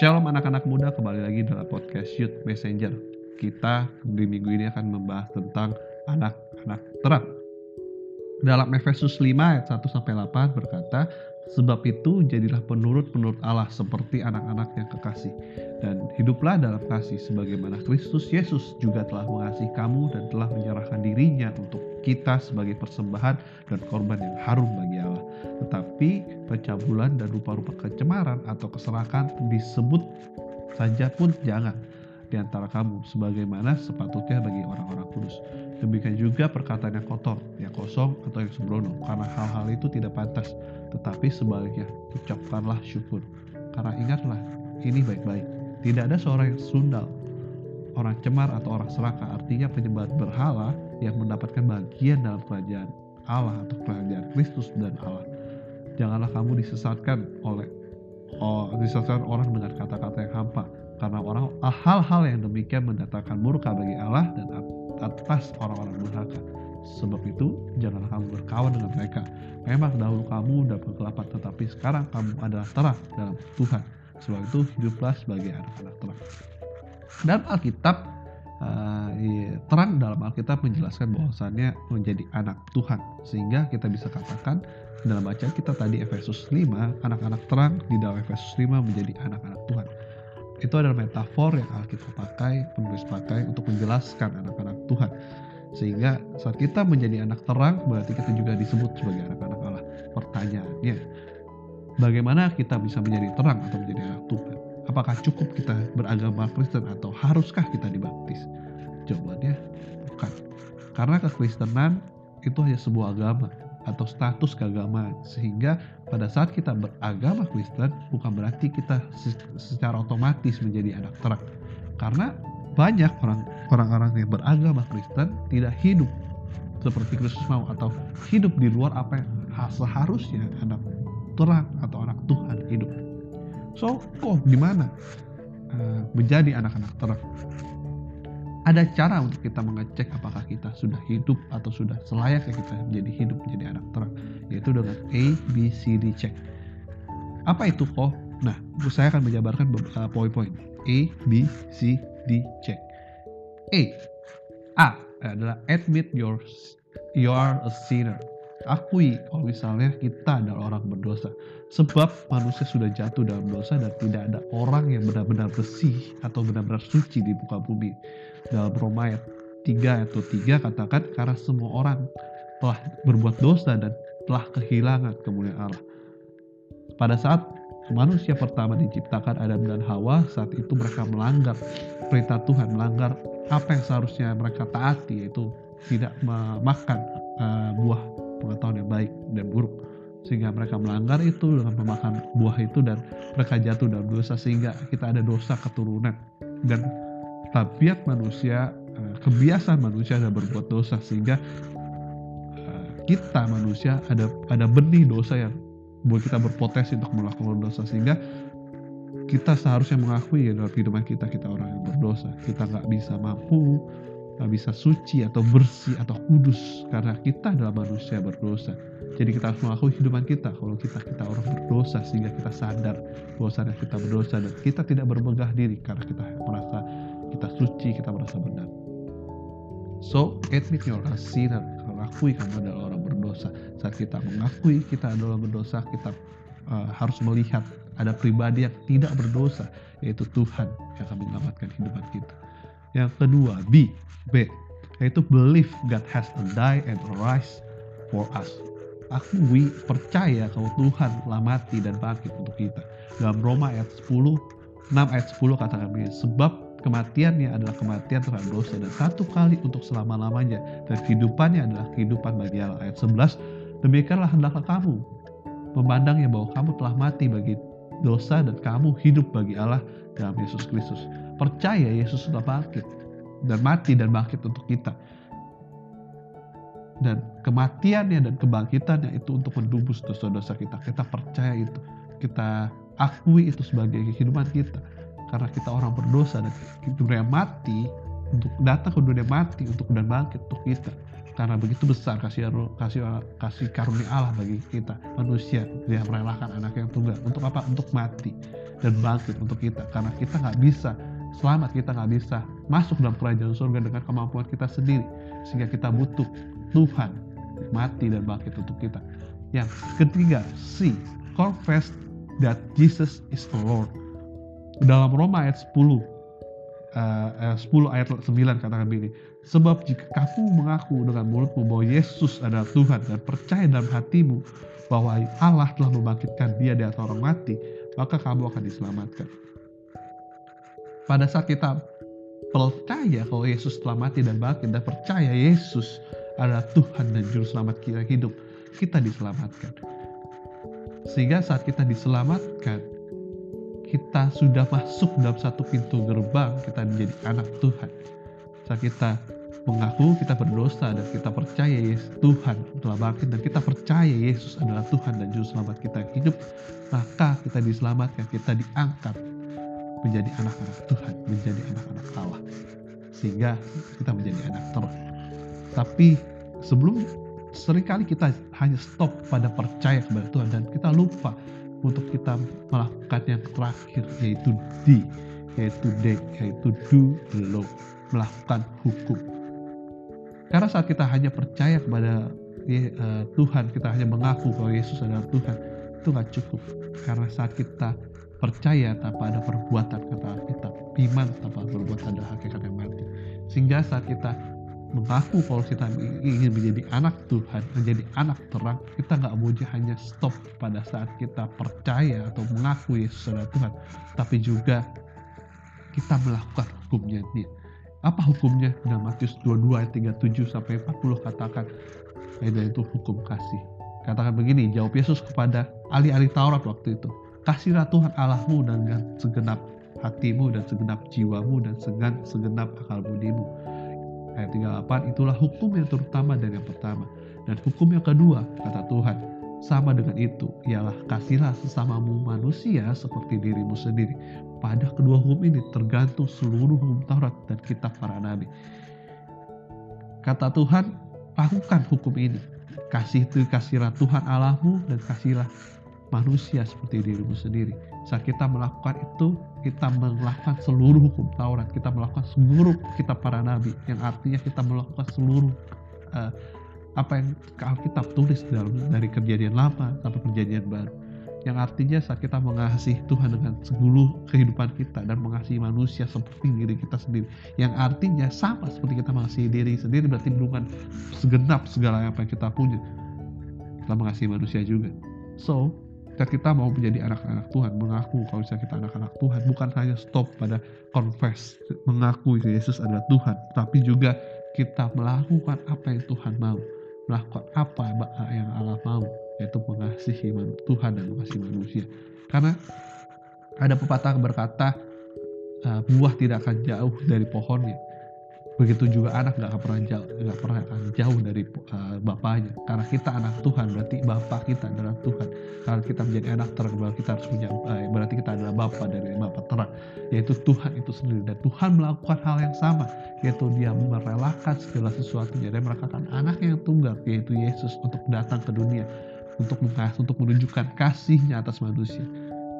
Shalom anak-anak muda, kembali lagi dalam podcast Youth Messenger. Kita di minggu ini akan membahas tentang anak-anak terang. Dalam Efesus 5 ayat 1 sampai 8 berkata, Sebab itu jadilah penurut-penurut Allah seperti anak-anak yang kekasih. Dan hiduplah dalam kasih sebagaimana Kristus Yesus juga telah mengasihi kamu dan telah menyerahkan dirinya untuk kita sebagai persembahan dan korban yang harum bagi Allah. Tetapi pencabulan dan rupa-rupa kecemaran atau keserakan disebut saja pun jangan di antara kamu sebagaimana sepatutnya bagi orang-orang kudus. Demikian juga perkataan yang kotor, yang kosong atau yang sembrono karena hal-hal itu tidak pantas tetapi sebaliknya, ucapkanlah syukur. Karena ingatlah, ini baik-baik. Tidak ada seorang yang sundal, orang cemar atau orang serakah, artinya penyembah berhala yang mendapatkan bagian dalam kerajaan Allah atau kerajaan Kristus dan Allah. Janganlah kamu disesatkan oleh oh, disesatkan orang dengan kata-kata yang hampa, karena orang hal-hal yang demikian mendatangkan murka bagi Allah dan atas orang-orang durhaka. Sebab itu, janganlah kamu berkawan dengan mereka. Memang dahulu kamu dapat kegelapan, tetapi sekarang kamu adalah terang dalam Tuhan. Sebab itu, hiduplah sebagai anak-anak terang. Dalam Alkitab, uh, terang dalam Alkitab menjelaskan bahwasannya menjadi anak Tuhan. Sehingga kita bisa katakan dalam bacaan kita tadi Efesus 5, anak-anak terang di dalam Efesus 5 menjadi anak-anak Tuhan. Itu adalah metafor yang Alkitab pakai, penulis pakai untuk menjelaskan anak-anak Tuhan sehingga saat kita menjadi anak terang berarti kita juga disebut sebagai anak-anak Allah. Pertanyaannya, bagaimana kita bisa menjadi terang atau menjadi anak Tuhan? Apakah cukup kita beragama Kristen atau haruskah kita dibaptis? Jawabannya bukan. Karena kekristenan itu hanya sebuah agama atau status keagamaan sehingga pada saat kita beragama Kristen bukan berarti kita secara otomatis menjadi anak terang karena banyak orang orang-orang yang beragama Kristen tidak hidup seperti Kristus mau atau hidup di luar apa yang seharusnya anak terang atau anak Tuhan hidup. So, kok gimana uh, menjadi anak-anak terang? Ada cara untuk kita mengecek apakah kita sudah hidup atau sudah selayaknya kita menjadi hidup menjadi anak terang, yaitu dengan A, B, C, D check. Apa itu kok? Nah, saya akan menjabarkan beberapa poin-poin. A, B, C, D check. A. A adalah admit your you are a sinner. Akui kalau misalnya kita adalah orang berdosa. Sebab manusia sudah jatuh dalam dosa dan tidak ada orang yang benar-benar bersih atau benar-benar suci di muka bumi. Dalam Roma ayat 3 atau 3 katakan karena semua orang telah berbuat dosa dan telah kehilangan kemuliaan Allah. Pada saat manusia pertama diciptakan Adam dan Hawa saat itu mereka melanggar perintah Tuhan melanggar apa yang seharusnya mereka taati yaitu tidak memakan uh, buah pengetahuan yang baik dan buruk. Sehingga mereka melanggar itu dengan memakan buah itu dan mereka jatuh dalam dosa sehingga kita ada dosa keturunan. Dan tabiat manusia uh, kebiasaan manusia adalah berbuat dosa sehingga uh, kita manusia ada ada benih dosa yang buat kita berpotensi untuk melakukan dosa sehingga kita seharusnya mengakui ya dalam kehidupan kita kita orang yang berdosa. Kita nggak bisa mampu nggak bisa suci atau bersih atau kudus karena kita adalah manusia berdosa. Jadi kita harus mengakui kehidupan kita kalau kita kita orang berdosa sehingga kita sadar bahwasanya kita berdosa dan kita tidak bermegah diri karena kita merasa kita suci kita merasa benar. So admit your sinner. Mengakui kamu adalah orang berdosa. Saat kita mengakui kita adalah berdosa, kita uh, harus melihat ada pribadi yang tidak berdosa, yaitu Tuhan yang akan menyelamatkan kehidupan kita. Yang kedua, B, B, yaitu believe God has to die and rise for us. Akui, percaya kalau Tuhan telah mati dan bangkit untuk kita. Dalam Roma ayat 10, 6 ayat 10 katakan begini, sebab kematiannya adalah kematian terhadap dosa dan satu kali untuk selama-lamanya dan kehidupannya adalah kehidupan bagi Allah. Ayat 11, demikianlah hendaklah kamu memandangnya bahwa kamu telah mati bagi dosa dan kamu hidup bagi Allah dalam Yesus Kristus. Percaya Yesus sudah bangkit dan mati dan bangkit untuk kita. Dan kematiannya dan kebangkitannya itu untuk mendubus dosa-dosa kita. Kita percaya itu. Kita akui itu sebagai kehidupan kita karena kita orang berdosa dan dunia mati untuk datang ke dunia mati untuk dan bangkit untuk kita karena begitu besar kasih kasih kasih karunia Allah bagi kita manusia dia merelakan anak yang tunggal. Untuk apa? Untuk mati dan bangkit untuk kita. Karena kita nggak bisa selamat kita nggak bisa masuk dalam kerajaan surga dengan kemampuan kita sendiri. Sehingga kita butuh Tuhan mati dan bangkit untuk kita. Yang ketiga C confess that Jesus is the Lord. Dalam Roma ayat 10 uh, 10 ayat 9 katakan begini sebab jika kamu mengaku dengan mulutmu bahwa Yesus adalah Tuhan dan percaya dalam hatimu bahwa Allah telah membangkitkan dia dari orang mati maka kamu akan diselamatkan pada saat kita percaya kalau Yesus telah mati dan bangkit dan percaya Yesus adalah Tuhan dan Juru Selamat kita hidup, kita diselamatkan. Sehingga saat kita diselamatkan, kita sudah masuk dalam satu pintu gerbang, kita menjadi anak Tuhan. Saat kita mengaku kita berdosa dan kita percaya Yesus Tuhan telah bangkit dan kita percaya Yesus adalah Tuhan dan Juru Selamat kita hidup, maka kita diselamatkan, kita diangkat menjadi anak-anak Tuhan, menjadi anak-anak Allah. Sehingga kita menjadi anak terang. Tapi sebelum sering kali kita hanya stop pada percaya kepada Tuhan dan kita lupa untuk kita melakukan yang terakhir yaitu D, yaitu D, yaitu do law, melakukan hukum. Karena saat kita hanya percaya kepada uh, Tuhan, kita hanya mengaku bahwa Yesus adalah Tuhan, itu nggak cukup. Karena saat kita percaya tanpa ada perbuatan kata Alkitab iman tanpa perbuatan adalah hakikat yang mati sehingga saat kita mengaku kalau kita ingin menjadi anak Tuhan menjadi anak terang kita nggak mau hanya stop pada saat kita percaya atau mengaku Yesus adalah Tuhan. Tapi juga kita melakukan hukumnya. Dia apa hukumnya? Dalam Matius 22 ayat 37 sampai 40 katakan yaitu hukum kasih. Katakan begini jawab Yesus kepada ahli-ahli Taurat waktu itu Kasihlah Tuhan Allahmu dengan segenap hatimu dan segenap jiwamu dan segenap akal budimu. Ayat 38 itulah hukum yang terutama dan yang pertama. Dan hukum yang kedua kata Tuhan sama dengan itu ialah kasihlah sesamamu manusia seperti dirimu sendiri. Pada kedua hukum ini tergantung seluruh hukum Taurat dan kitab para nabi. Kata Tuhan, lakukan hukum ini. Kasih itu kasihlah Tuhan Allahmu dan kasihlah manusia seperti dirimu sendiri. Saat kita melakukan itu, kita melakukan seluruh hukum Taurat, kita melakukan seluruh kita para nabi, yang artinya kita melakukan seluruh uh, apa yang Alkitab tulis dalam dari kejadian lama sampai perjanjian baru. Yang artinya saat kita mengasihi Tuhan dengan seluruh kehidupan kita dan mengasihi manusia seperti diri kita sendiri. Yang artinya sama seperti kita mengasihi diri sendiri berarti bukan segenap segala apa yang kita punya. Kita mengasihi manusia juga. So, ketika kita mau menjadi anak-anak Tuhan, mengaku kalau misalnya kita anak-anak Tuhan, bukan hanya stop pada confess, mengaku Yesus adalah Tuhan, tapi juga kita melakukan apa yang Tuhan mau, melakukan apa yang Allah mau, yaitu mengasihi Tuhan dan mengasihi manusia. Karena ada pepatah berkata, uh, buah tidak akan jauh dari pohonnya begitu juga anak nggak pernah jauh nggak pernah jauh dari uh, bapaknya. Karena kita anak Tuhan berarti bapak kita adalah Tuhan. Kalau kita menjadi anak terang berarti kita harus punya uh, berarti kita adalah bapak dari bapak terang. Yaitu Tuhan itu sendiri. Dan Tuhan melakukan hal yang sama yaitu dia merelakan segala sesuatunya. Dan merelakan anak yang tunggal yaitu Yesus untuk datang ke dunia untuk mengasihi untuk menunjukkan kasihnya atas manusia.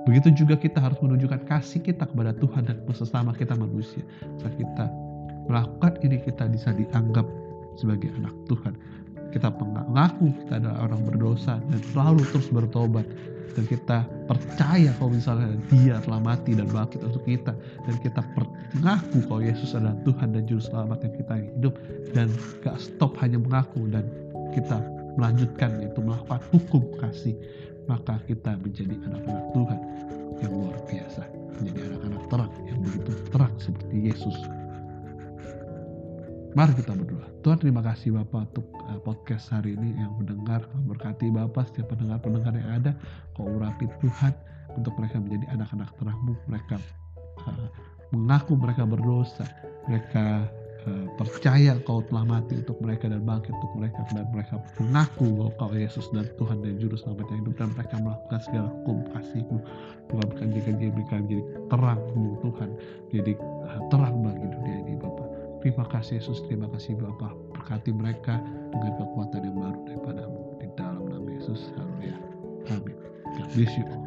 Begitu juga kita harus menunjukkan kasih kita kepada Tuhan dan sesama kita manusia. Saat kita melakukan ini kita bisa dianggap sebagai anak Tuhan. Kita mengaku kita adalah orang berdosa dan selalu terus bertobat. Dan kita percaya kalau misalnya dia telah mati dan bangkit untuk kita. Dan kita mengaku kalau Yesus adalah Tuhan dan Juru Selamat yang kita hidup. Dan gak stop hanya mengaku dan kita melanjutkan itu melakukan hukum kasih maka kita menjadi anak-anak Tuhan yang luar biasa. Menjadi anak-anak terang yang begitu terang seperti Yesus Mari kita berdoa. Tuhan terima kasih Bapak untuk uh, podcast hari ini yang mendengar. Berkati Bapak setiap pendengar-pendengar yang ada. Kau urapi Tuhan untuk mereka menjadi anak-anak terangmu. Mereka uh, mengaku mereka berdosa. Mereka uh, percaya kau telah mati untuk mereka dan bangkit untuk mereka. Dan mereka mengaku bahwa kau Yesus dan Tuhan dan Juru Selamat yang hidup. Dan mereka melakukan segala hukum kasihmu. Tuhan jika mereka menjadi terangmu Tuhan. Jadi uh, terang bagi dunia ini Bapak. Terima kasih Yesus, terima kasih Bapak. memberkati mereka dengan kekuatan yang baru daripadamu di dalam nama Yesus haleluya amin God bless you.